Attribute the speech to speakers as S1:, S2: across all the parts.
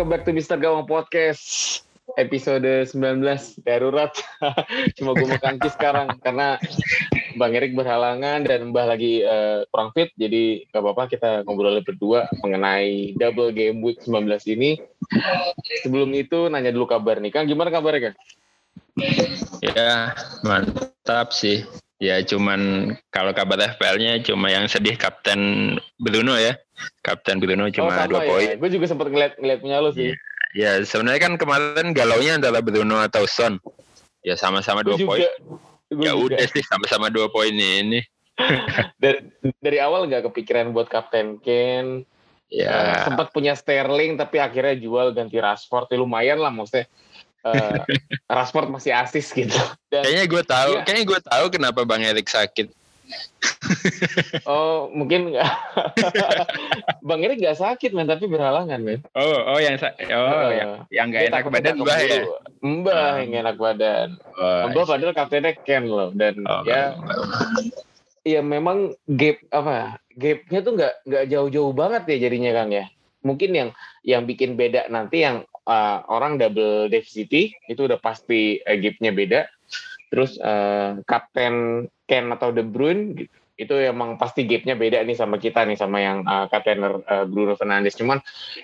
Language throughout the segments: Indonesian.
S1: welcome back to Mr. Gawang Podcast episode 19 darurat. Cuma gue mau kangki sekarang karena Bang Erik berhalangan dan Mbah lagi uh, kurang fit, jadi gak apa-apa kita ngobrol berdua mengenai double game week 19 ini. Sebelum itu nanya dulu kabar nih, Kang gimana kabarnya Kang?
S2: Ya mantap sih. Ya cuman kalau kabar FPL-nya cuma yang sedih Kapten Bruno ya. Kapten Bruno cuma oh, dua ya. poin.
S1: Gue juga sempat ngeliat ngeliat punya lo sih.
S2: Ya, ya sebenarnya kan kemarin galaunya antara Bruno atau Son. Ya sama-sama dua poin. Ya udah sih sama-sama dua poin ini.
S1: dari, dari awal nggak kepikiran buat Kapten Ken. Ya. Uh, sempat punya Sterling tapi akhirnya jual ganti Rashford. Ya, lumayan lah maksudnya uh, Rashford masih asis gitu.
S2: Dan, kayaknya gue tahu, iya. kayaknya gue tahu kenapa Bang Erik sakit.
S1: Oh mungkin nggak. Bang Erik nggak sakit men tapi berhalangan men.
S2: Oh oh yang oh uh, yang yang nggak enak badan mbah ya?
S1: mbah yang enak badan. Oh, mbah padahal kaptennya Ken loh dan oh, ya Iya memang gap apa gapnya tuh nggak nggak jauh-jauh banget ya jadinya Kang ya. Mungkin yang yang bikin beda nanti yang uh, orang double deficit itu udah pasti uh, gapnya beda. Terus uh, kapten Ken atau De Bruyne gitu, itu emang pasti gapnya beda nih sama kita nih sama yang uh, kapten uh, Bruno Fernandes. Cuman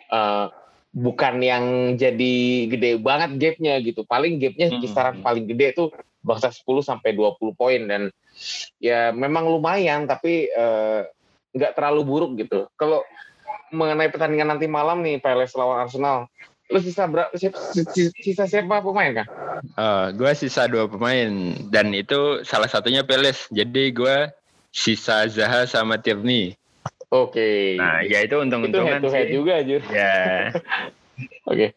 S1: uh, bukan yang jadi gede banget gapnya gitu. Paling gapnya hmm, kisaran hmm. paling gede tuh bangsa 10 sampai 20 poin dan ya memang lumayan tapi nggak uh, terlalu buruk gitu. Kalau mengenai pertandingan nanti malam nih Palace lawan Arsenal, lu sisa berapa sisa, sisa siapa pemain kan?
S2: Uh, oh, gue sisa dua pemain dan itu salah satunya Peles. Jadi gue sisa Zaha sama Tierney.
S1: Oke. Okay.
S2: Nah, ya itu untung-untungan
S1: itu head to head juga
S2: aja. Ya.
S1: Oke. Okay.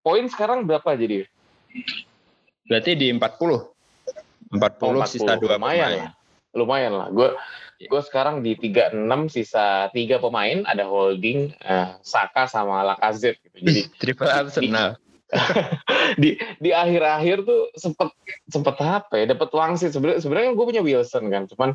S1: Poin sekarang berapa jadi?
S2: Berarti di 40. 40, oh, 40 sisa dua
S1: lumayan pemain. Lah. Lumayan lah. Gue. Gue sekarang di 36 sisa tiga pemain, ada Holding, uh, Saka sama Lacazette gitu. Jadi
S2: triple Arsenal.
S1: di di akhir-akhir tuh sempet sempet apa ya dapat wangsit sebenarnya sebenarnya gue punya Wilson kan cuman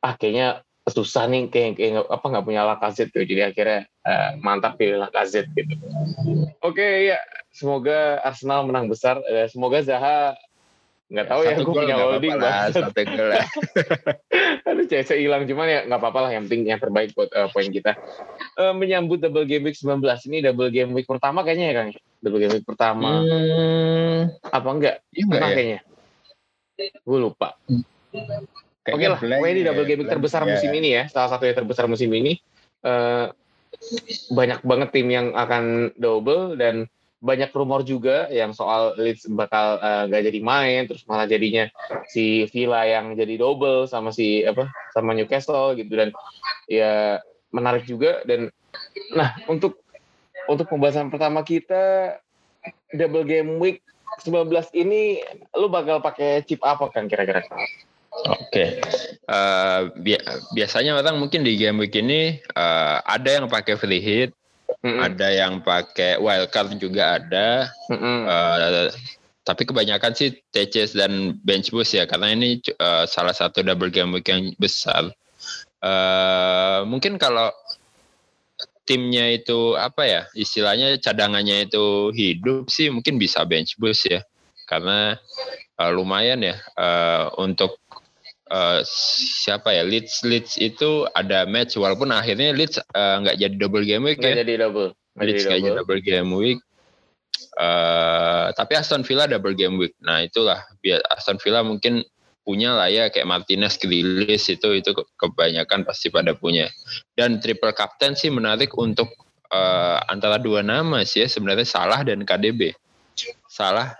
S1: ah kayaknya susah nih kayak, kayak apa nggak punya Lacazette tuh jadi akhirnya uh, mantap pilih Lacazette gitu oke okay, ya semoga Arsenal menang besar uh, semoga Zaha nggak tahu ya, gue punya holding lah, satu gol lah. Aduh CC hilang cuman ya nggak apa-apa lah yang penting yang terbaik buat uh, poin kita. Uh, menyambut double game week 19 ini double game week pertama kayaknya ya Kang. Double game week pertama. Hmm. Apa enggak? Iya enggak ya? kayaknya. Gue lupa. Oke okay lah, pokoknya ini double game week terbesar ya. musim ini ya, salah satu yang terbesar musim ini. Uh, banyak banget tim yang akan double dan banyak rumor juga yang soal Leeds bakal uh, gak jadi main terus malah jadinya si Villa yang jadi double sama si apa sama Newcastle gitu dan ya menarik juga dan nah untuk untuk pembahasan pertama kita double game week 19 ini lu bakal pakai chip apa kan kira-kira?
S2: Oke, okay. uh, eh, bi biasanya orang mungkin di game week ini uh, ada yang pakai free hit, mm-hmm. ada yang pakai wildcard juga ada. Uh, tapi kebanyakan sih TCS dan bench boost ya karena ini uh, salah satu double game week yang besar. Uh, mungkin kalau timnya itu apa ya istilahnya cadangannya itu hidup sih mungkin bisa bench boost ya. Karena uh, lumayan ya uh, untuk uh, siapa ya Leeds Leeds itu ada match walaupun akhirnya Leeds eh, nggak uh, jadi double game week
S1: gak ya. jadi double.
S2: Gak Leeds nggak jadi double game week. Uh, tapi Aston Villa double game week. Nah itulah biar Aston Villa mungkin punya lah ya kayak Martinez, Grealish itu itu kebanyakan pasti pada punya. Dan triple captain sih menarik untuk uh, antara dua nama sih ya sebenarnya Salah dan KDB. Salah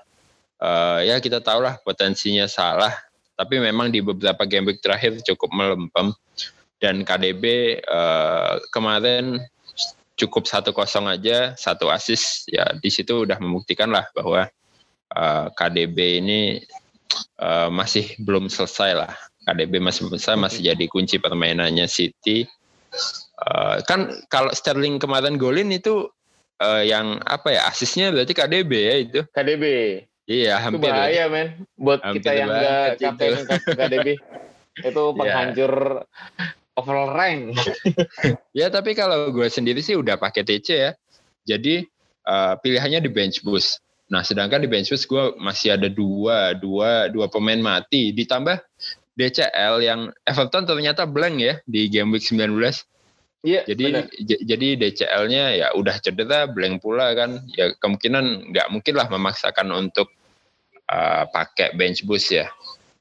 S2: uh, ya kita tahu lah potensinya Salah tapi memang di beberapa game week terakhir cukup melempem. Dan KDB uh, eh, kemarin cukup satu kosong aja satu asis ya di situ udah membuktikan lah bahwa uh, eh, KDB ini uh, masih belum selesai lah. KDB masih besar masih jadi kunci permainannya City. Uh, kan kalau Sterling kemarin golin itu uh, yang apa ya asisnya berarti KDB ya itu?
S1: KDB
S2: Iya, hampir.
S1: Itu bahaya, ya. men. Buat hampir kita yang enggak kapten KDB. itu iya. penghancur yeah. overall rank.
S2: ya, tapi kalau gue sendiri sih udah pakai TC ya. Jadi uh, pilihannya di bench boost. Nah, sedangkan di bench boost gue masih ada dua, dua, dua pemain mati. Ditambah DCL yang Everton ternyata blank ya di game week 19. Iya. Jadi jadi DCL-nya ya udah cedera, blank pula kan. Ya kemungkinan nggak mungkin lah memaksakan untuk uh, pakai bench boost ya.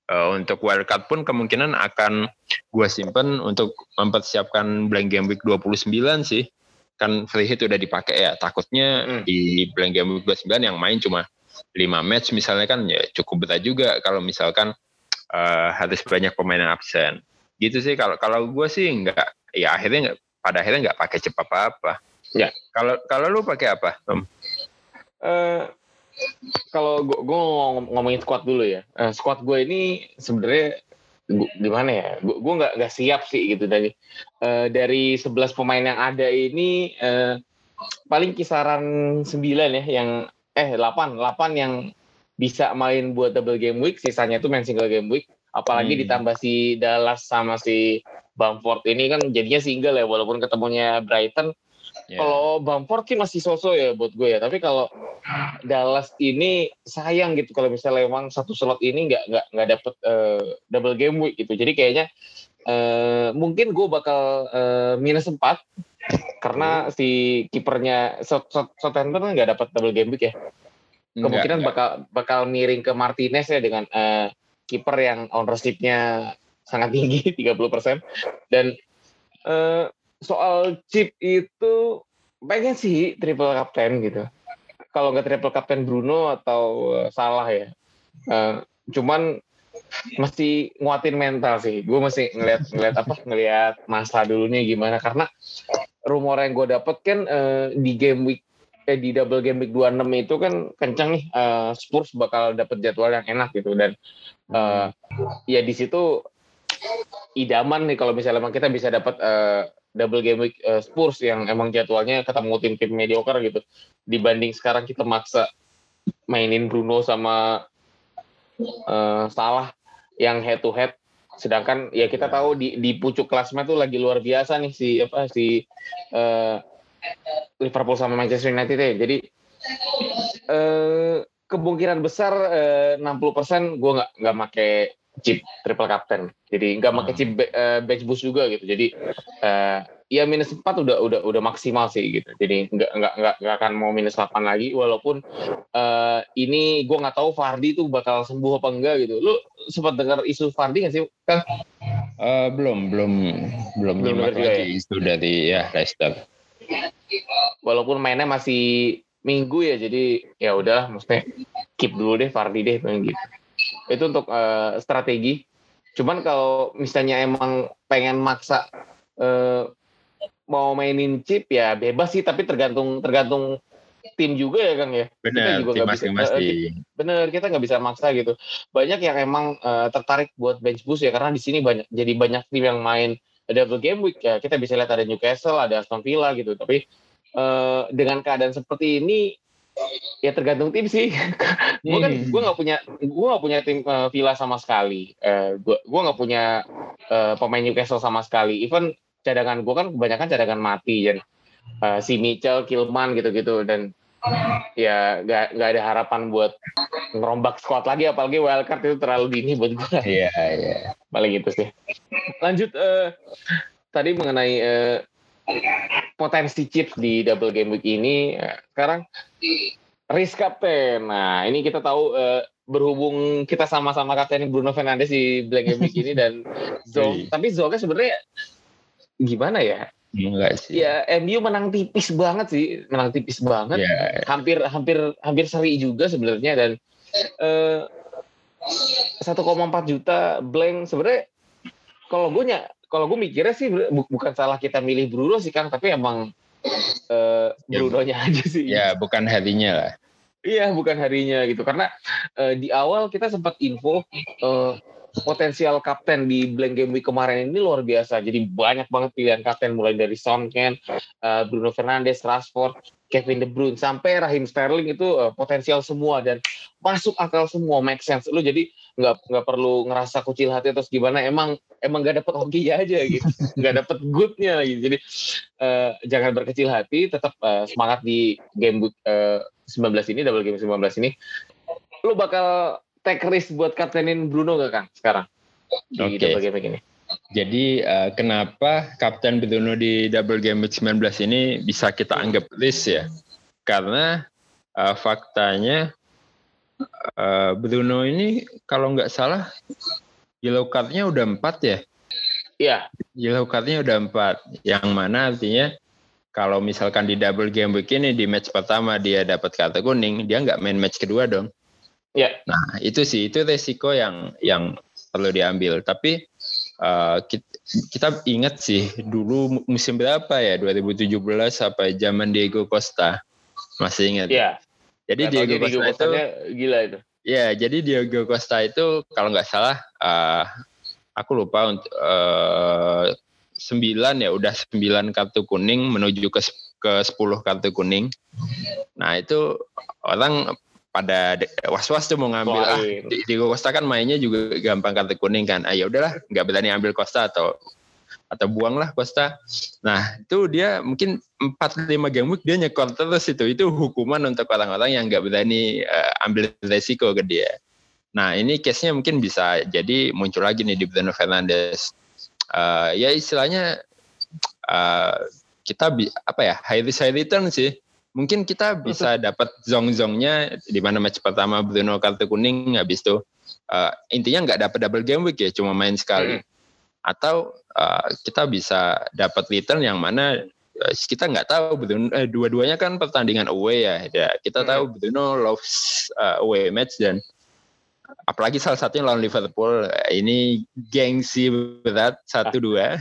S2: Uh, untuk wildcard pun kemungkinan akan gue simpen untuk mempersiapkan blank game week 29 sih. Kan free hit udah dipakai ya. Takutnya hmm. di blank game week 29 yang main cuma 5 match misalnya kan ya cukup berat juga kalau misalkan uh, harus banyak pemain yang absen. Gitu sih kalau kalau gue sih nggak ya akhirnya nggak pada akhirnya nggak pakai chip apa apa. Ya kalau kalau lu pakai apa?
S1: Uh, kalau gue ngomong, ngomongin squad dulu ya, uh, squad gue ini sebenarnya gimana ya? Gue nggak nggak siap sih gitu dari uh, dari 11 pemain yang ada ini uh, paling kisaran 9 ya yang eh 8 8 yang bisa main buat double game week, sisanya tuh main single game week. Apalagi hmm. ditambah si Dallas sama si Bamford ini kan jadinya single ya walaupun ketemunya Brighton Yeah. Kalau Bamford sih masih sosok ya buat gue ya. Tapi kalau Dallas ini sayang gitu kalau misalnya emang satu slot ini nggak nggak nggak dapet uh, double game week gitu. Jadi kayaknya uh, mungkin gue bakal uh, minus 4 karena si kipernya Southampton nggak dapat double game week ya. Kemungkinan enggak, bakal bakal miring ke Martinez ya dengan uh, kiper yang ownership-nya sangat tinggi 30% dan uh, soal chip itu pengen sih triple captain gitu. Kalau nggak triple captain Bruno atau uh, salah ya. Uh, cuman masih nguatin mental sih. Gue masih ngeliat ngeliat apa ngeliat masa dulunya gimana karena rumor yang gue dapet kan uh, di game week eh, di double game week 26 itu kan kencang nih uh, Spurs bakal dapet jadwal yang enak gitu dan uh, ya di situ idaman nih kalau misalnya kita bisa dapat uh, double game week uh, Spurs yang emang jadwalnya ketemu tim-tim mediocre gitu. Dibanding sekarang kita maksa mainin Bruno sama uh, Salah yang head to head sedangkan ya kita tahu di di pucuk klasmen tuh lagi luar biasa nih si apa si uh, Liverpool sama Manchester United ya. Jadi uh, kemungkinan besar uh, 60% gue nggak nggak make chip triple captain. Jadi nggak pakai hmm. chip uh, bench boost juga gitu. Jadi uh, ya minus 4 udah udah udah maksimal sih gitu. Jadi nggak nggak nggak nggak akan mau minus 8 lagi walaupun uh, ini gue nggak tahu Fardi tuh bakal sembuh apa enggak gitu. Lu sempat dengar isu Fardi nggak sih kan?
S2: Uh, belum belum belum belum lagi ya? isu dari ya Leicester.
S1: Walaupun mainnya masih minggu ya jadi ya udah maksudnya keep dulu deh Fardi deh gitu itu untuk uh, strategi. Cuman kalau misalnya emang pengen maksa uh, mau mainin chip ya bebas sih. Tapi tergantung tergantung tim juga ya Kang ya.
S2: Benar
S1: juga
S2: nggak bisa uh,
S1: bener kita nggak bisa maksa gitu. Banyak yang emang uh, tertarik buat bench boost ya karena di sini banyak jadi banyak tim yang main. Double game week ya kita bisa lihat ada Newcastle ada Aston Villa gitu. Tapi uh, dengan keadaan seperti ini ya tergantung tim sih. gue kan gue nggak punya gue nggak punya tim uh, Villa sama sekali. Uh, gue gue nggak punya uh, pemain Newcastle sama sekali. Even cadangan gue kan kebanyakan cadangan mati jadi uh, si Mitchell, Kilman gitu-gitu dan ya nggak nggak ada harapan buat ngerombak squad lagi apalagi wildcard itu terlalu dini buat gue.
S2: Iya yeah, iya. Yeah.
S1: Paling itu sih. Lanjut uh, tadi mengenai uh, potensi chips di double game week ini eh, sekarang risk captain. Nah, ini kita tahu uh, berhubung kita sama-sama kapten Bruno Fernandes di Black Game Week ini dan Zo, iya. tapi Zoga sebenarnya gimana ya?
S2: Enggak sih.
S1: Ya, MU menang tipis banget sih, menang tipis banget. Yeah. Hampir hampir hampir seri juga sebenarnya dan uh, eh, 1,4 juta blank sebenarnya kalau gue kalau gue mikirnya sih bukan salah kita milih Bruno sih Kang, tapi emang uh, Bruno-nya aja sih.
S2: Ya, bukan harinya lah.
S1: Iya, bukan harinya gitu. Karena uh, di awal kita sempat info uh, potensial kapten di blank game week kemarin ini luar biasa. Jadi banyak banget pilihan kapten mulai dari Son Ken, uh, Bruno Fernandes, Rashford, Kevin De Bruyne sampai Raheem Sterling itu uh, potensial semua dan masuk akal semua make sense. Lu jadi nggak nggak perlu ngerasa kucil hati terus gimana emang emang gak dapet hokinya aja gitu. Nggak dapet goodnya gitu. Jadi uh, jangan berkecil hati tetap uh, semangat di game uh, 19 ini double game 19 ini. Lu bakal take risk buat kaptenin Bruno gak Kang sekarang? Di okay. double game ini.
S2: Jadi uh, kenapa Kapten Bruno di double game week 19 ini bisa kita anggap risk ya? Karena uh, faktanya uh, Bruno ini kalau nggak salah yellow cardnya udah empat ya?
S1: Iya.
S2: Yellow cardnya udah empat, yang mana artinya kalau misalkan di double game week ini di match pertama dia dapat kartu kuning, dia nggak main match kedua dong.
S1: Iya.
S2: Nah itu sih itu resiko yang yang perlu diambil. Tapi uh, kita, kita ingat sih dulu musim berapa ya 2017 sampai zaman Diego Costa masih ingat
S1: Iya.
S2: Jadi nah, Diego, Diego Costa itu
S1: gila itu.
S2: Ya jadi Diego Costa itu kalau nggak salah uh, aku lupa untuk uh, sembilan ya udah sembilan kartu kuning menuju ke ke sepuluh kartu kuning. Nah itu orang pada was-was tuh mau ngambil ah di, di Costa kan mainnya juga gampang kartu kuning kan. Ah ya udahlah nggak berani ambil Costa atau atau buanglah Costa nah itu dia mungkin 4 lima game week dia nyekor terus itu. Itu hukuman untuk orang-orang yang nggak berani uh, ambil resiko ke dia. Nah ini case-nya mungkin bisa jadi muncul lagi nih di Bruno Fernandes. Uh, ya istilahnya uh, kita apa ya high risk high return sih. Mungkin kita bisa dapat zong-zongnya di mana match pertama Bruno kartu kuning habis itu uh, intinya nggak dapat double game week ya cuma main sekali. Hmm. Atau uh, kita bisa dapat return yang mana uh, kita nggak tahu Bruno eh, dua-duanya kan pertandingan away ya, ya kita hmm. tahu Bruno loves uh, away match dan apalagi salah satunya lawan Liverpool. Ini gengsi berat satu dua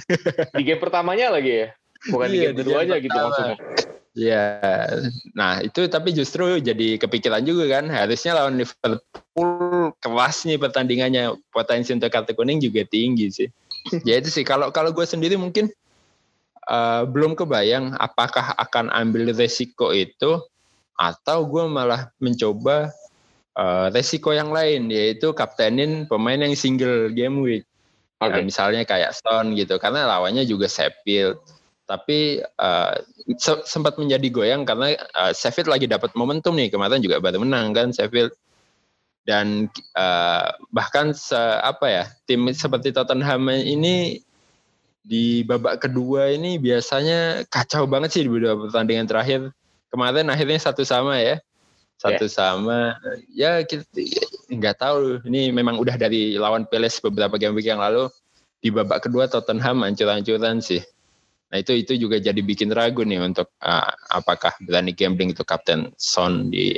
S1: di game pertamanya lagi ya? Bukan iya, di game keduanya gitu maksudnya?
S2: Ya, nah itu tapi justru jadi kepikiran juga kan. Harusnya lawan Liverpool kelas nih pertandingannya. Potensi untuk kartu kuning juga tinggi sih. Ya itu sih kalau kalau gue sendiri mungkin uh, belum kebayang apakah akan ambil resiko itu atau gue malah mencoba uh, resiko yang lain yaitu kaptenin pemain yang single game week. Okay. Nah, misalnya kayak Stone gitu karena lawannya juga Sheffield tapi uh, se sempat menjadi goyang karena uh, Sheffield lagi dapat momentum nih kemarin juga baru menang kan Sheffield dan uh, bahkan se apa ya tim seperti Tottenham ini di babak kedua ini biasanya kacau banget sih di beberapa pertandingan terakhir. Kemarin akhirnya satu sama ya. Satu yeah. sama. Ya kita nggak tahu. Ini memang udah dari lawan Palace beberapa game week yang lalu. Di babak kedua Tottenham ancur-ancuran sih. Nah itu itu juga jadi bikin ragu nih untuk uh, apakah berani gambling itu Kapten Son di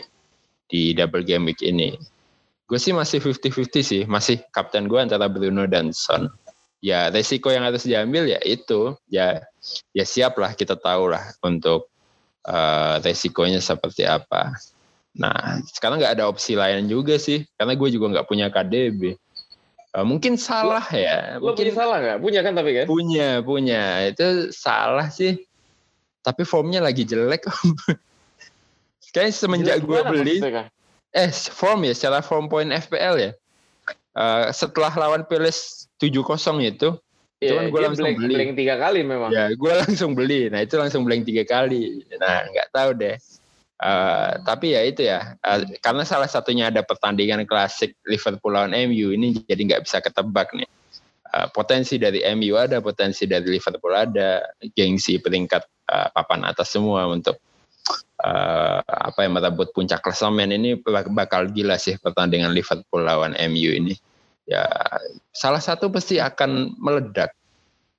S2: di double game week ini. Gue sih masih 50-50 sih, masih kapten gue antara Bruno dan Son. Ya resiko yang harus diambil ya itu, ya ya siap lah kita tahu lah untuk uh, resikonya seperti apa. Nah sekarang nggak ada opsi lain juga sih, karena gue juga nggak punya KDB. Uh, mungkin salah lo, ya.
S1: Lo
S2: mungkin
S1: punya salah nggak? Punya kan tapi kan?
S2: Punya, punya. Itu salah sih. Tapi formnya lagi jelek. Kayaknya semenjak gue beli. Eh, form ya, secara form point FPL ya. Uh, setelah lawan Peles 7-0 itu,
S1: Yeah, Cuman gue langsung blank, beli. Blank tiga kali memang.
S2: Ya, gue langsung beli. Nah itu langsung blank tiga kali. Nah nggak tahu deh. Uh, tapi ya itu ya uh, karena salah satunya ada pertandingan klasik Liverpool lawan MU ini jadi nggak bisa ketebak nih uh, potensi dari MU ada potensi dari Liverpool ada gengsi peringkat uh, papan atas semua untuk uh, apa yang merebut puncak klasemen ini bakal gila sih pertandingan Liverpool lawan MU ini ya salah satu pasti akan meledak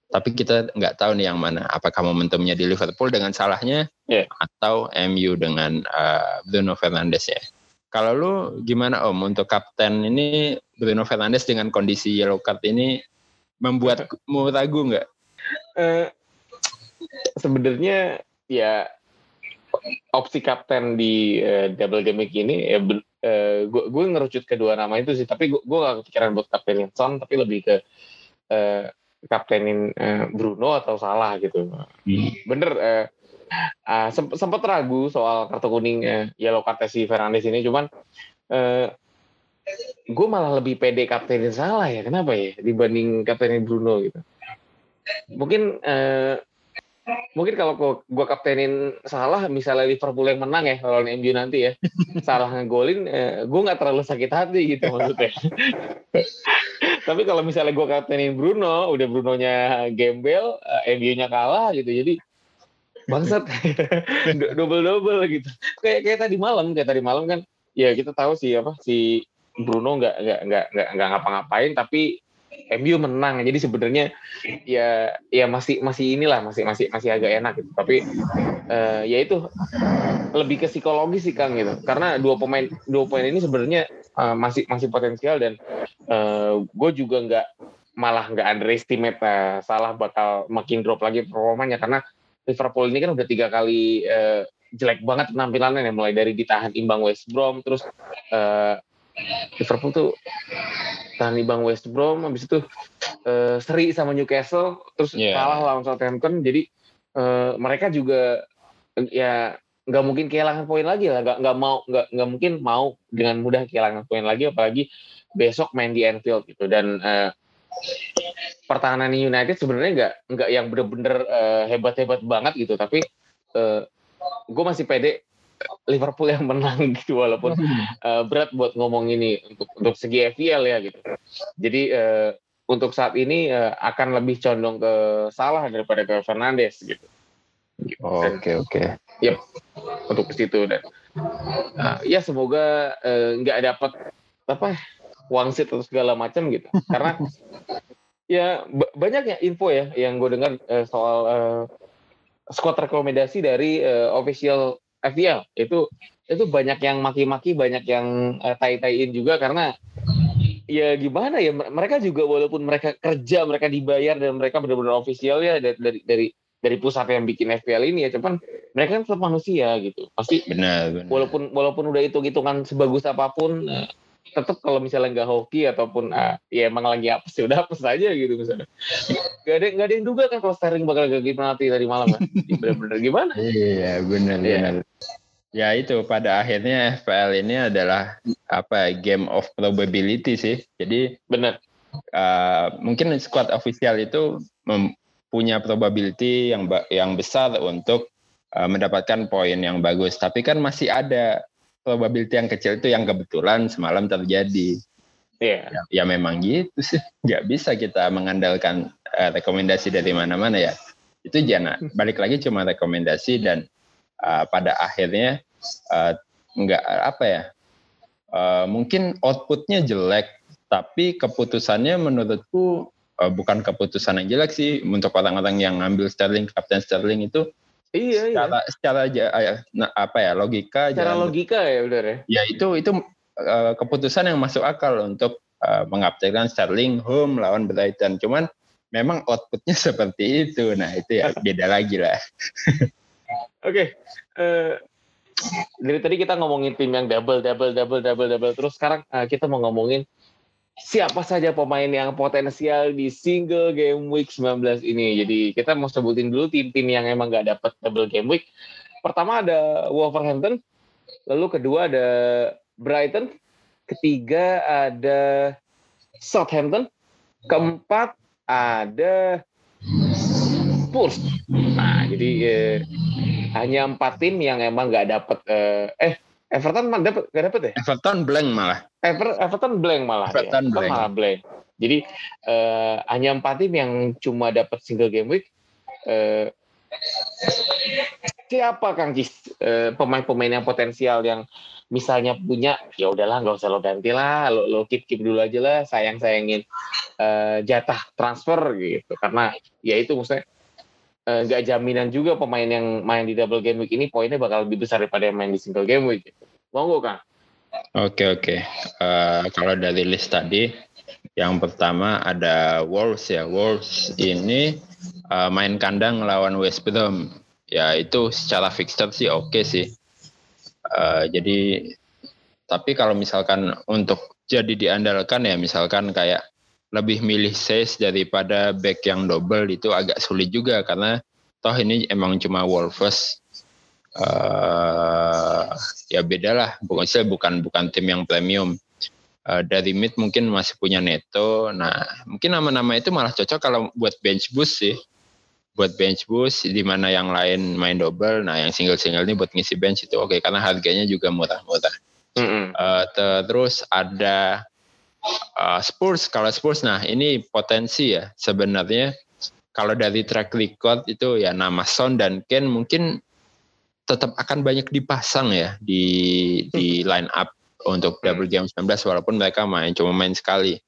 S2: tapi kita nggak tahu nih yang mana apakah momentumnya di Liverpool dengan salahnya yeah. atau MU dengan uh, Bruno Fernandes ya kalau lu gimana Om untuk kapten ini Bruno Fernandes dengan kondisi yellow card ini membuatmu ragu nggak? Uh,
S1: Sebenarnya ya opsi kapten di uh, double game ini ya uh, gue gue ngerucut kedua nama itu sih tapi gue gue gak kepikiran buat kaptenin Son tapi lebih ke uh, kaptenin uh, Bruno atau salah gitu hmm. bener uh, uh, sempat ragu soal kartu kuning uh, yellow card si Fernandes ini cuman uh, gue malah lebih pede kaptenin salah ya kenapa ya dibanding kaptenin Bruno gitu mungkin uh, mungkin kalau gue kaptenin salah misalnya Liverpool yang menang ya kalau MU nanti ya. Salah ngegolin eh, gue nggak terlalu sakit hati gitu maksudnya. Tapi kalau misalnya gue kaptenin Bruno udah Brunonya gembel eh, MU-nya kalah gitu jadi bangsat. Double double gitu. Kayak kayak tadi malam kayak tadi malam kan ya kita tahu sih apa si Bruno nggak nggak nggak nggak ngapa-ngapain tapi MU menang. Jadi sebenarnya ya ya masih masih inilah masih masih masih agak enak gitu. Tapi uh, ya itu lebih ke psikologis sih Kang gitu. Karena dua pemain dua pemain ini sebenarnya uh, masih masih potensial dan uh, gue juga nggak malah nggak underestimate uh, salah bakal makin drop lagi performanya. Karena Liverpool ini kan udah tiga kali uh, jelek banget penampilannya ya mulai dari ditahan imbang West Brom terus uh, Liverpool tuh tahan bang West Brom habis itu uh, seri sama Newcastle terus yeah. kalah lawan Southampton. Jadi uh, mereka juga ya nggak mungkin kehilangan poin lagi lah. Nggak nggak mau nggak nggak mungkin mau dengan mudah kehilangan poin lagi apalagi besok main di Anfield gitu. Dan uh, pertahanan United sebenarnya nggak nggak yang bener-bener uh, hebat-hebat banget gitu. Tapi uh, gue masih pede Liverpool yang menang gitu walaupun uh, berat buat ngomong ini untuk untuk segi FPL ya gitu. Jadi uh, untuk saat ini uh, akan lebih condong ke Salah daripada ke Fernandes gitu.
S2: Oke oke. Okay,
S1: Yep, untuk ke situ dan uh, ya semoga nggak uh, dapat apa wangsit atau segala macam gitu. Karena ya banyak ya info ya yang gue dengar uh, soal uh, squad rekomendasi dari uh, official FPL itu itu banyak yang maki-maki banyak yang uh, tai-taiin juga karena ya gimana ya mereka juga walaupun mereka kerja mereka dibayar dan mereka benar-benar official ya dari dari dari dari pusat yang bikin FPL ini ya cuman mereka kan tetap manusia gitu pasti
S2: benar, benar.
S1: walaupun walaupun udah hitung-hitungan sebagus apa pun uh, tetap kalau misalnya nggak hoki ataupun uh, ya emang lagi apa sih udah hapus aja gitu misalnya gak ada gak ada yang duga kan kalau Sterling bakal gagal penalti tadi malam kan benar-benar gimana
S2: iya benar yeah. benar Ya itu pada akhirnya FPL ini adalah apa game of probability sih. Jadi
S1: benar.
S2: Uh, mungkin squad official itu punya probability yang yang besar untuk uh, mendapatkan poin yang bagus. Tapi kan masih ada probability yang kecil itu yang kebetulan semalam terjadi. Yeah. Ya, ya memang gitu sih. Gak bisa kita mengandalkan uh, rekomendasi dari mana-mana ya. Itu jangan balik lagi cuma rekomendasi dan uh, pada akhirnya uh, nggak apa ya uh, mungkin outputnya jelek tapi keputusannya menurutku uh, bukan keputusan yang jelek sih untuk orang-orang yang ngambil Sterling Kapten Sterling itu
S1: iya
S2: secara iya. secara aja nah, apa ya logika
S1: secara logika ya udah ya
S2: ya itu itu uh, keputusan yang masuk akal untuk uh, mengaptenkan Sterling home lawan Brighton cuman memang outputnya seperti itu nah itu ya beda lagi lah
S1: Oke, okay. uh, dari tadi kita ngomongin tim yang double, double, double, double, double. Terus sekarang uh, kita mau ngomongin siapa saja pemain yang potensial di single game week 19 ini. Jadi kita mau sebutin dulu tim-tim yang emang gak dapat double game week. Pertama ada Wolverhampton, lalu kedua ada Brighton, ketiga ada Southampton, keempat ada Spurs. Nah, jadi eh, hanya empat tim yang emang nggak dapet eh, eh Everton mah dapat nggak dapet ya?
S2: Everton blank malah.
S1: Ever, Everton blank malah.
S2: Everton ya. blank.
S1: malah blank. Jadi eh, hanya empat tim yang cuma dapat single game week. Eh, siapa Kang Cis eh, pemain-pemain yang potensial yang misalnya punya ya udahlah nggak usah lo ganti lah lo lo keep keep dulu aja lah sayang sayangin uh, jatah transfer gitu karena ya itu maksudnya nggak uh, jaminan juga pemain yang main di double game week ini poinnya bakal lebih besar daripada yang main di single game week. Monggo kang.
S2: Oke oke. Uh, kalau dari list tadi, yang pertama ada Wolves ya. Wolves ini uh, main kandang lawan West Brom. Ya itu secara fixture sih oke okay sih. Uh, jadi tapi kalau misalkan untuk jadi diandalkan ya misalkan kayak lebih milih Says daripada back yang double itu agak sulit juga karena toh ini emang cuma Wolves uh, ya beda lah. Bukan bukan bukan tim yang premium. Uh, dari mid mungkin masih punya Neto. Nah mungkin nama-nama itu malah cocok kalau buat bench boost sih. Buat bench boost di mana yang lain main double. Nah yang single single ini buat ngisi bench itu oke okay, karena harganya juga murah-murah. Mm -hmm. uh, terus ada uh, Spurs. Kalau Spurs nah ini potensi ya sebenarnya. Kalau dari track record itu ya nama Son dan Ken mungkin tetap akan banyak dipasang ya di di line up untuk double game 19 walaupun mereka main cuma main sekali.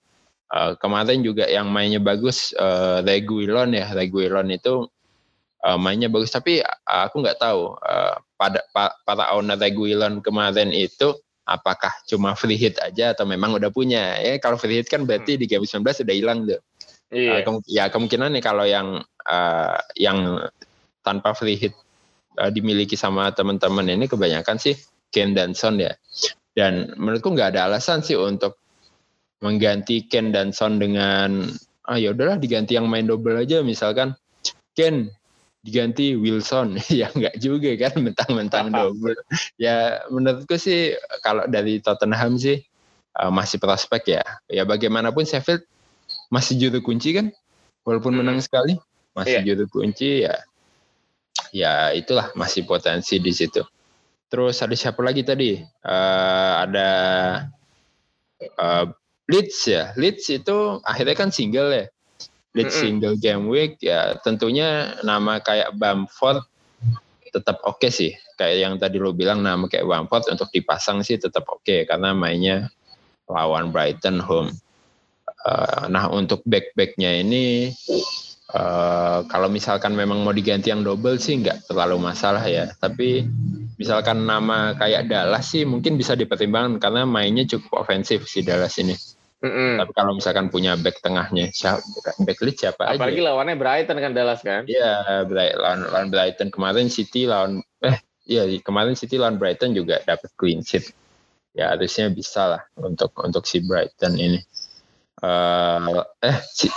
S2: Uh, kemarin juga yang mainnya bagus uh, Reguilon ya. Reguilon itu uh, mainnya bagus. Tapi uh, aku nggak tahu uh, pada pa, para owner Reguilon kemarin itu apakah cuma free hit aja atau memang udah punya? Ya kalau free hit kan berarti di game 19 sudah hilang tuh. Iya. uh, ya kemungkinan nih kalau yang uh, yang tanpa free hit uh, dimiliki sama teman-teman ini kebanyakan sih Ken dan Son ya. Dan menurutku nggak ada alasan sih untuk mengganti Ken dan Son dengan ah ya udahlah diganti yang main double aja misalkan. Ken diganti Wilson. Ya nggak juga kan mentang-mentang double. Ya menurutku sih kalau dari Tottenham sih uh, masih prospek ya. Ya bagaimanapun Sheffield masih juru kunci kan? Walaupun menang sekali masih yeah. juru kunci ya. Ya itulah masih potensi di situ. Terus ada siapa lagi tadi? Uh, ada uh, Leeds ya. Leeds itu akhirnya kan single ya lead mm -hmm. single game week ya tentunya nama kayak Bamford tetap oke okay sih. Kayak yang tadi lo bilang nama kayak Bamford untuk dipasang sih tetap oke okay, karena mainnya lawan Brighton home. Uh, nah untuk back backnya ini uh, kalau misalkan memang mau diganti yang double sih nggak terlalu masalah ya. Tapi misalkan nama kayak Dallas sih mungkin bisa dipertimbangkan karena mainnya cukup ofensif si Dallas ini Mm-hmm. Tapi kalau misalkan punya back tengahnya, siapa back lead siapa
S1: Apalagi aja? Apalagi lawannya Brighton kan Dallas kan?
S2: Iya, lawan, lawan Brighton kemarin City lawan eh iya kemarin City lawan Brighton juga dapat clean sheet. Ya harusnya bisa lah untuk untuk si Brighton ini. Uh, eh si,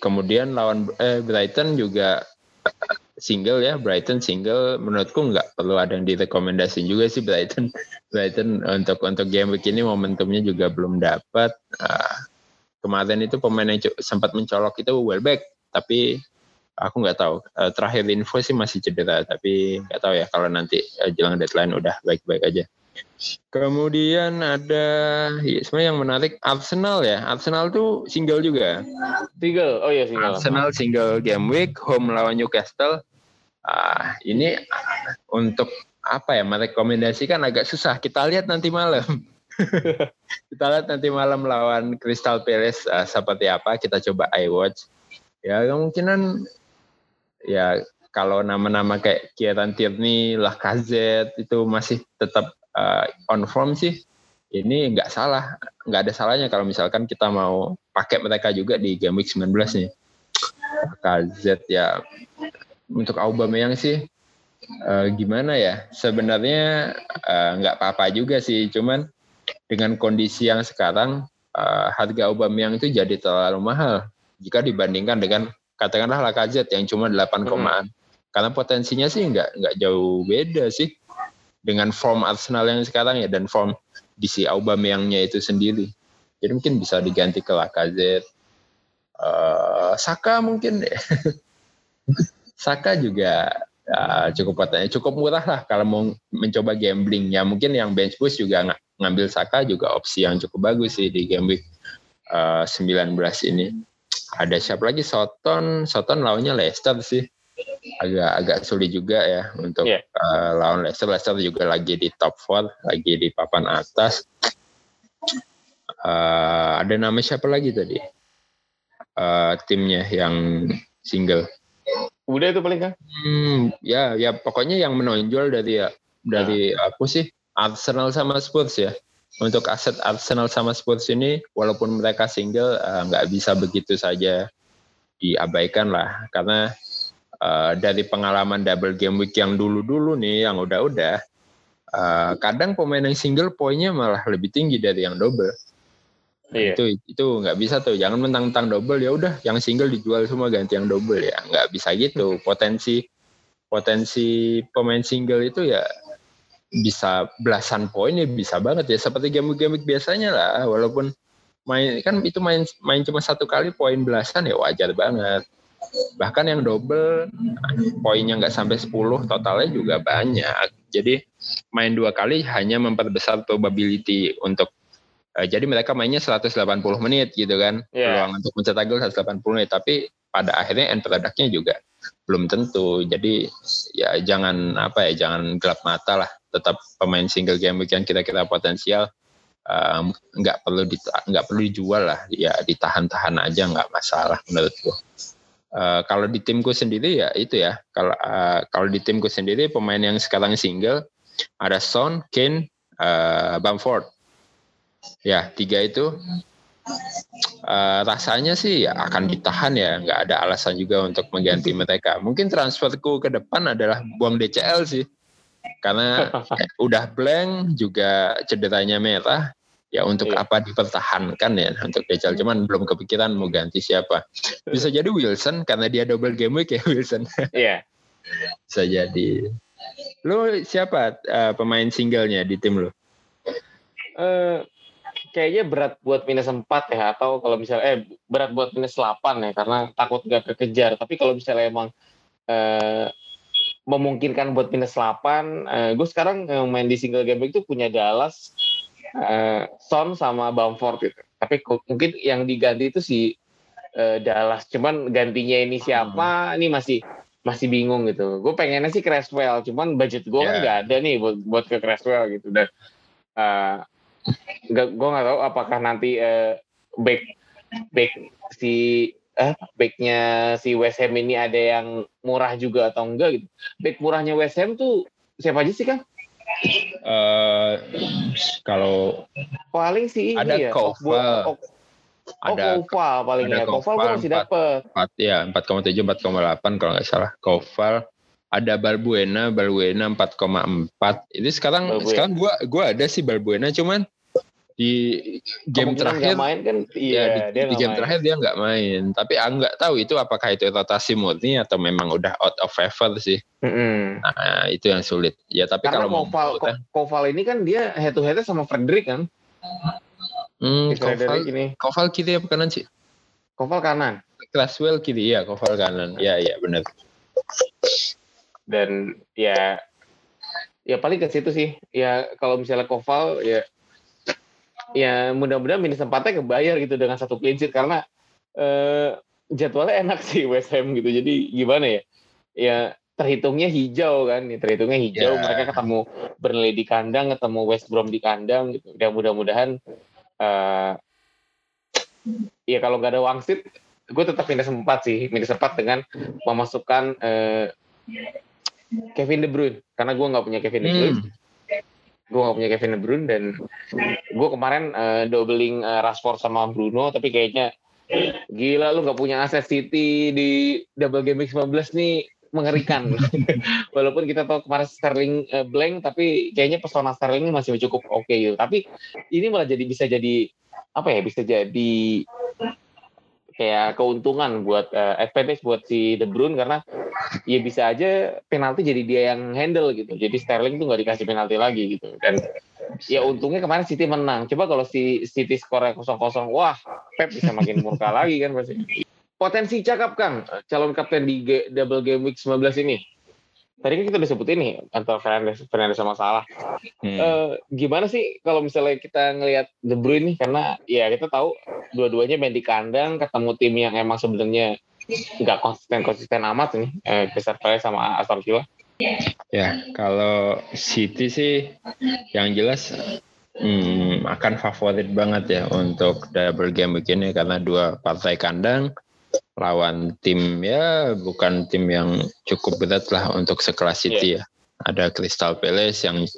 S2: kemudian lawan eh Brighton juga single ya Brighton single. Menurutku nggak perlu ada yang direkomendasi juga sih Brighton. Brighton untuk untuk game week ini momentumnya juga belum dapat. Uh, kemarin itu pemain yang sempat mencolok itu Welbeck tapi aku nggak tahu. Uh, terakhir info sih masih cedera tapi nggak tahu ya kalau nanti uh, jelang deadline udah baik-baik aja Kemudian ada ya, sebenarnya yang menarik Arsenal ya. Arsenal tuh single juga.
S1: Single. Oh iya single.
S2: Arsenal single game week home lawan Newcastle. Ah, ini untuk apa ya merekomendasikan agak susah. Kita lihat nanti malam. kita lihat nanti malam lawan Crystal Palace uh, seperti apa. Kita coba iWatch. Ya kemungkinan ya kalau nama-nama kayak Kieran Tierney, Lacazette itu masih tetap uh, on form sih ini nggak salah. Nggak ada salahnya kalau misalkan kita mau pakai mereka juga di game week 19 nih. KZ ya. Untuk Aubameyang sih uh, gimana ya? Sebenarnya uh, nggak apa-apa juga sih. Cuman dengan kondisi yang sekarang uh, harga Aubameyang itu jadi terlalu mahal. Jika dibandingkan dengan katakanlah Lacazette yang cuma 8 komaan. Hmm. karena potensinya sih nggak nggak jauh beda sih dengan form Arsenal yang sekarang ya dan form si Aubameyangnya itu sendiri. Jadi mungkin bisa diganti ke Lacazette. Uh, Saka mungkin. Saka juga uh, cukup potensi, cukup murah lah kalau mau mencoba gambling. Ya mungkin yang bench boost juga ng ngambil Saka juga opsi yang cukup bagus sih di game week uh, 19 ini. Ada siapa lagi? Soton, Soton lawannya Leicester sih agak agak sulit juga ya untuk yeah. Iya. uh, lawan Leicester. Leicester juga lagi di top 4, lagi di papan atas. Uh, ada nama siapa lagi tadi? Uh, timnya yang single.
S1: Udah itu paling kan?
S2: Hmm, ya ya pokoknya yang menonjol dari ya dari nah. aku sih Arsenal sama Spurs ya. Untuk aset Arsenal sama Spurs ini walaupun mereka single nggak uh, bisa begitu saja diabaikan lah karena uh, dari pengalaman double game week yang dulu-dulu nih, yang udah-udah, uh, kadang pemain yang single poinnya malah lebih tinggi dari yang double. Iya. Itu itu nggak bisa tuh. Jangan mentang-mentang double ya udah yang single dijual semua ganti yang double ya. Nggak bisa gitu. Potensi potensi pemain single itu ya bisa belasan poin ya bisa banget ya seperti game-game biasanya lah walaupun main kan itu main main cuma satu kali poin belasan ya wajar banget bahkan yang double poinnya nggak sampai 10 totalnya juga banyak. Jadi main dua kali hanya memperbesar probability untuk uh, jadi mereka mainnya 180 menit gitu kan. Yeah. peluang untuk mencetak gol 180 menit tapi pada akhirnya end productnya juga belum tentu. Jadi ya jangan apa ya jangan gelap mata lah. Tetap pemain single game week yang kira-kira potensial nggak um, perlu nggak perlu dijual lah. Ya ditahan-tahan aja nggak masalah menurutku uh, kalau di timku sendiri ya itu ya. Kalau uh, kalau di timku sendiri pemain yang sekarang single ada Son, Kane, uh, Bamford. Ya tiga itu. Uh, rasanya sih ya akan ditahan ya. Nggak ada alasan juga untuk mengganti mereka. Mungkin transferku ke depan adalah buang DCL sih. Karena udah blank juga cederanya merah ya untuk iya. apa dipertahankan ya untuk Dejal cuman belum kepikiran mau ganti siapa. Bisa jadi Wilson karena dia double game week ya Wilson.
S1: Iya.
S2: Bisa jadi. Lo siapa uh, pemain singlenya di tim lo
S1: uh, kayaknya berat buat minus 4 ya atau kalau misalnya eh berat buat minus 8 ya karena takut gak kekejar. Tapi kalau misalnya emang uh, memungkinkan buat minus 8 uh, gue sekarang yang main di single game week itu punya Dallas uh, Son sama Bamford gitu. Tapi mungkin yang diganti itu si uh, Dallas. Cuman gantinya ini siapa? Hmm. Ini masih masih bingung gitu. Gue pengennya sih Creswell, cuman budget gue yeah. kan nggak ada nih buat buat ke Creswell gitu. Dan uh, gak, gue nggak tahu apakah nanti uh, back back si eh backnya si West Ham ini ada yang murah juga atau enggak gitu. Back murahnya West Ham tuh siapa aja sih Kang?
S2: Uh, kalau
S1: paling sih
S2: ini ada
S1: ya.
S2: Kova.
S1: Oh, ada Koval paling ada ya. Koval gue masih dapat.
S2: Ya, 4,7 4,8 kalau nggak salah. Koval ada Balbuena, Balbuena 4,4. Ini sekarang Balbuena. sekarang gua gua ada sih Balbuena cuman di game terakhir
S1: main kan iya
S2: ya, di, di game main. terakhir dia nggak main. Tapi aku nggak tahu itu apakah itu rotasi murni atau memang udah out of favor sih. Mm-hmm. nah itu yang sulit. Ya tapi
S1: Karena kalau Koval, mau Koval ini kan dia head to head sama Frederick kan?
S2: Hmm, Koval ini. Koval kiri apa kanan sih?
S1: Koval kanan.
S2: Claswell kiri ya Koval kanan. Ya ya benar.
S1: Dan ya ya paling ke situ sih. Ya kalau misalnya Koval ya ya mudah-mudahan minus empatnya kebayar gitu dengan satu clean sheet karena eh, jadwalnya enak sih West Ham gitu. Jadi gimana ya? Ya terhitungnya hijau kan ya, terhitungnya hijau. Yeah. mereka ketemu Burnley di kandang ketemu West Brom di kandang gitu. Dan mudah-mudahan uh, ya kalau nggak ada wangsit gue tetap minus empat sih. Minus empat dengan memasukkan uh, Kevin De Bruyne. Karena gue nggak punya Kevin De Bruyne. hmm gue gak punya Kevin De Bruyne dan gue kemarin uh, doubling uh, Rashford sama Bruno tapi kayaknya gila lu gak punya aset City di double game week 19 nih mengerikan. Walaupun kita tahu kemarin Sterling uh, blank tapi kayaknya pesona Sterling masih cukup oke okay, gitu. Tapi ini malah jadi bisa jadi apa ya bisa jadi kayak keuntungan buat uh, advantage buat si De Bruyne karena ya bisa aja penalti jadi dia yang handle gitu. Jadi Sterling tuh nggak dikasih penalti lagi gitu. Dan ya untungnya kemarin City menang. Coba kalau si City skornya kosong kosong, wah Pep bisa makin murka lagi kan pasti. Potensi cakap Kang, calon kapten di double game week 19 ini tadi kan kita udah sebutin nih antara Fernandes, Fernandes sama Salah. Hmm. Uh, gimana sih kalau misalnya kita ngelihat De Bruyne nih karena ya kita tahu dua-duanya main di kandang ketemu tim yang emang sebenarnya nggak konsisten konsisten amat nih eh, Crystal sama Aston Villa.
S2: Ya kalau City sih yang jelas hmm, akan favorit banget ya untuk double game begini karena dua partai kandang lawan tim ya bukan tim yang cukup berat lah untuk sekelas City yeah. ya. Ada Crystal Palace yang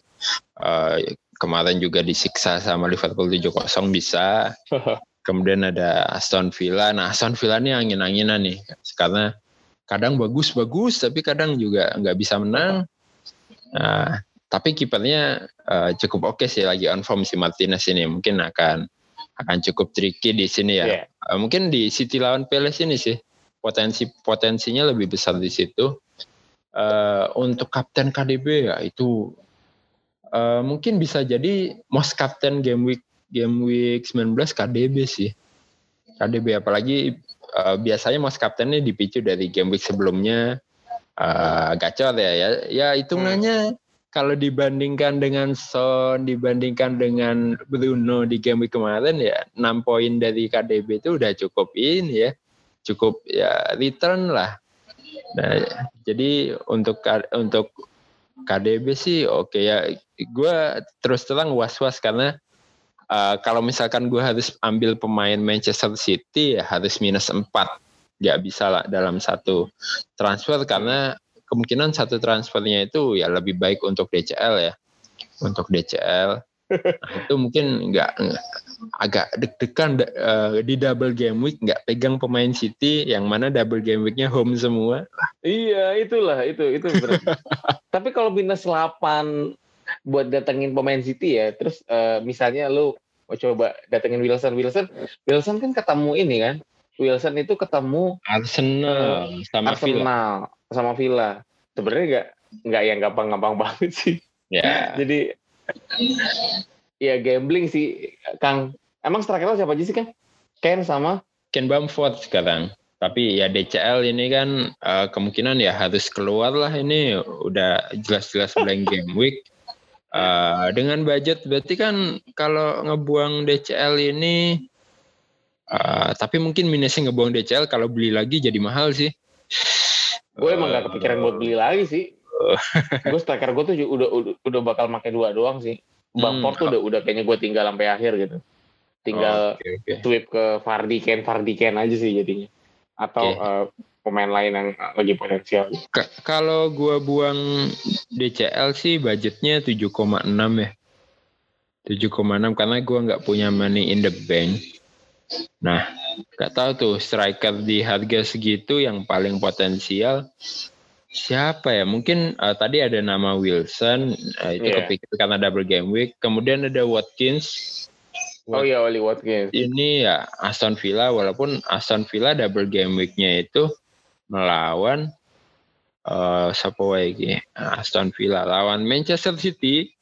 S2: uh, kemarin juga disiksa sama Liverpool 7-0 bisa. Kemudian ada Aston Villa. Nah Aston Villa ini angin-anginan nih karena kadang bagus-bagus tapi kadang juga nggak bisa menang. Nah, tapi kipernya uh, cukup oke okay sih lagi on form si Martinez ini mungkin akan akan cukup tricky di sini ya. Yeah. Uh, mungkin di City lawan Palace ini sih potensi potensinya lebih besar di situ. Uh, untuk kapten KDB ya itu uh, mungkin bisa jadi most kapten game week game week 19 KDB sih. KDB apalagi uh, biasanya most kaptennya dipicu dari game week sebelumnya uh, gacor ya ya ya hitungannya hmm kalau dibandingkan dengan Son, dibandingkan dengan Bruno di game week kemarin ya 6 poin dari KDB itu udah cukup ini ya. Cukup ya return lah. Nah, jadi untuk untuk KDB sih oke okay ya. Gue terus terang was-was karena uh, kalau misalkan gue harus ambil pemain Manchester City ya harus minus 4. Gak bisa lah dalam satu transfer karena kemungkinan satu transfernya itu ya lebih baik untuk DCL ya. Untuk DCL nah, itu mungkin nggak agak deg-degan uh, di double game week nggak pegang pemain City yang mana double game weeknya home semua.
S1: Iya itulah itu itu tapi kalau minus 8 buat datengin pemain City ya terus uh, misalnya lu mau coba datengin Wilson Wilson Wilson kan ketemu ini kan Wilson itu ketemu
S2: Arsenal uh,
S1: sama Arsenal Villa. sama Villa. Sebenarnya nggak nggak yang gampang-gampang banget sih.
S2: Ya. Yeah.
S1: Jadi ya gambling sih Kang. Emang striker siapa aja sih kan? Ken sama
S2: Ken Bamford sekarang. Tapi ya DCL ini kan uh, kemungkinan ya harus keluar lah ini udah jelas-jelas blank game week. Uh, dengan budget berarti kan kalau ngebuang DCL ini Uh, tapi mungkin minusnya ngebuang DCL kalau beli lagi jadi mahal sih.
S1: Gue emang gak kepikiran buat beli lagi sih. gue striker gue tuh udah, udah udah bakal pakai dua doang sih. Bang hmm, Port tuh udah udah kayaknya gue tinggal sampai akhir gitu. Tinggal oh, okay, okay. sweep ke Fardi Ken Fardi Ken aja sih jadinya. Atau okay. uh, pemain lain yang lagi potensial.
S2: kalau gue buang DCL sih budgetnya 7,6 ya. 7,6 karena gue nggak punya money in the bank Nah, nggak tahu tuh striker di harga segitu yang paling potensial siapa ya? Mungkin uh, tadi ada nama Wilson, uh, itu yeah. kepikir karena double game week. Kemudian ada Watkins.
S1: Oh iya, Oli Watkins.
S2: Ini ya Aston Villa, walaupun Aston Villa double game weeknya itu melawan uh, siapa lagi? Aston Villa lawan Manchester City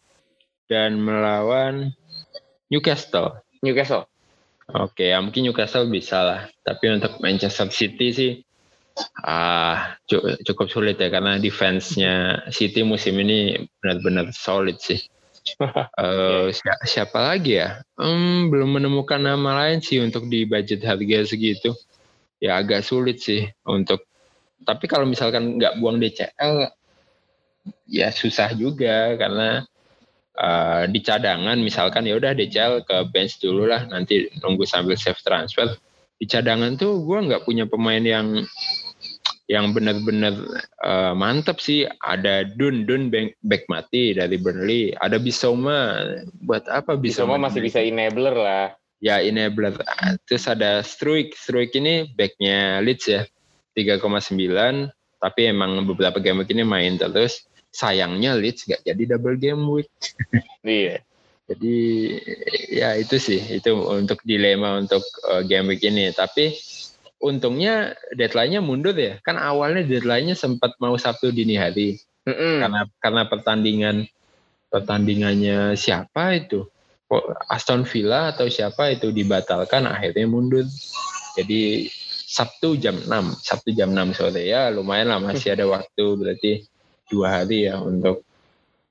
S2: dan melawan Newcastle.
S1: Newcastle.
S2: Oke, ya mungkin Newcastle bisa lah. Tapi untuk Manchester City sih ah cukup sulit ya karena defense-nya City musim ini benar-benar solid sih. uh, siapa lagi ya? Hmm, belum menemukan nama lain sih untuk di budget harga segitu. Ya agak sulit sih untuk. Tapi kalau misalkan nggak buang DCL, ya susah juga karena uh, di cadangan misalkan ya udah DCL ke bench dulu lah nanti nunggu sambil save transfer. Di cadangan tuh gue nggak punya pemain yang yang benar-benar uh, mantap sih. Ada Dun Dun back, back mati dari Burnley. Ada Bisoma. Buat apa
S1: Bisoma, Bisoma masih bisa enabler lah.
S2: Ya enabler. Terus ada Struik. Struik ini backnya Leeds ya 3,9 tapi emang beberapa game ini main terus sayangnya Leeds gak jadi double game week.
S1: iya.
S2: Jadi ya itu sih itu untuk dilema untuk uh, game week ini. Tapi untungnya deadline-nya mundur ya. Kan awalnya deadline-nya sempat mau Sabtu dini hari. Mm -mm. Karena karena pertandingan pertandingannya siapa itu? Aston Villa atau siapa itu dibatalkan akhirnya mundur. Jadi Sabtu jam 6, Sabtu jam 6 sore ya lumayan lah masih ada waktu berarti dua hari ya untuk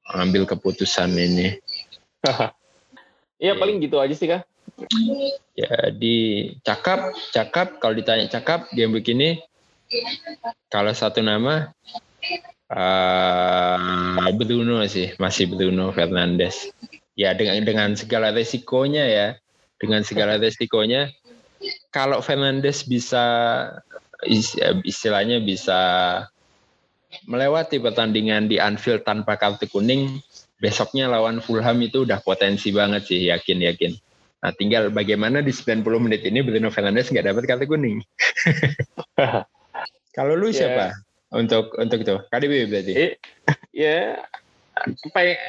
S2: ambil keputusan ini.
S1: Iya ya. paling gitu aja sih kak.
S2: Jadi cakap, cakap kalau ditanya cakap game begini kalau satu nama uh, Bruno sih masih Bruno Fernandes. Ya dengan dengan segala resikonya ya, dengan segala resikonya kalau Fernandes bisa istilahnya bisa melewati pertandingan di Anfield tanpa kartu kuning, besoknya lawan Fulham itu udah potensi banget sih, yakin-yakin. Nah, tinggal bagaimana di 90 menit ini Bruno Fernandes nggak dapat kartu kuning. Kalau lu yeah. siapa untuk untuk itu? KDB berarti?
S1: Ya, yeah. pengen,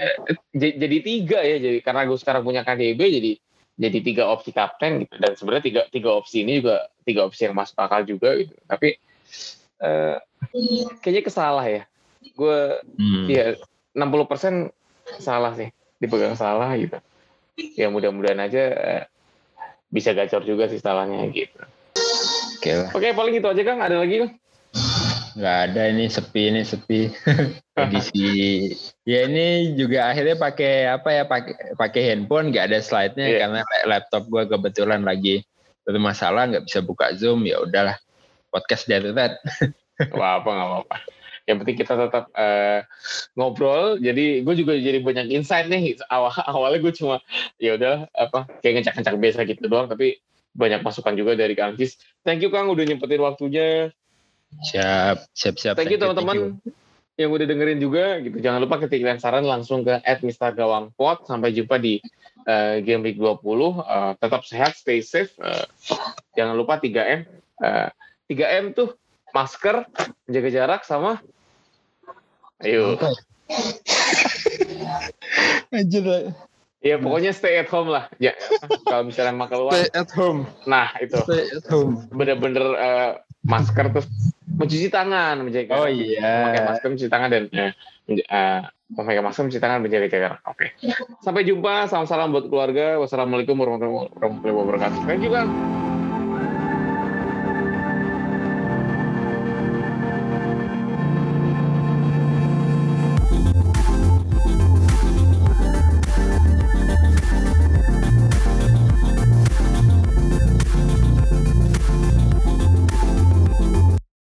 S1: jadi tiga ya jadi karena gue sekarang punya KDB jadi jadi tiga opsi kapten gitu. Dan sebenarnya tiga tiga opsi ini juga tiga opsi yang masuk akal juga gitu. Tapi uh, kayaknya kesalah ya. Gue hmm. ya 60% salah sih. Dipegang salah gitu. Ya mudah-mudahan aja uh, bisa gacor juga sih salahnya gitu. Oke okay, oke okay, paling itu aja kang. Ada lagi kang
S2: nggak ada ini sepi ini sepi. Edisi. Ya ini juga akhirnya pakai apa ya pakai pakai handphone nggak ada slide-nya yeah. karena laptop gue kebetulan lagi bermasalah nggak bisa buka zoom ya udahlah. Podcast dari that
S1: apa apa nggak apa-apa. Yang penting kita tetap uh, ngobrol. Jadi gue juga jadi banyak insight nih. Awal awalnya gue cuma ya udah apa kayak ngecak-ngecak biasa gitu doang tapi banyak masukan juga dari Kang Cis. Thank you Kang udah nyempetin waktunya.
S2: Siap, siap, siap.
S1: Thank you teman-teman yang udah dengerin juga gitu. Jangan lupa ketik saran langsung ke @mister_gawangpot. Sampai jumpa di uh, Game Week 20. Uh, tetap sehat, stay safe. Uh, jangan lupa 3M. Uh, 3M tuh masker, jaga jarak sama ayo. Anjir. Ya pokoknya stay at home lah. Ya kalau misalnya mau keluar.
S2: Stay at home.
S1: Nah itu.
S2: Stay at home.
S1: Bener-bener uh, masker terus mencuci tangan menjaga
S2: oh iya.
S1: Memakai masker mencuci tangan dan uh, memakai masker mencuci tangan menjaga jarak. Oke. Okay. sampai jumpa salam salam buat keluarga. Wassalamualaikum warahmatullahi wabarakatuh. Thank you kan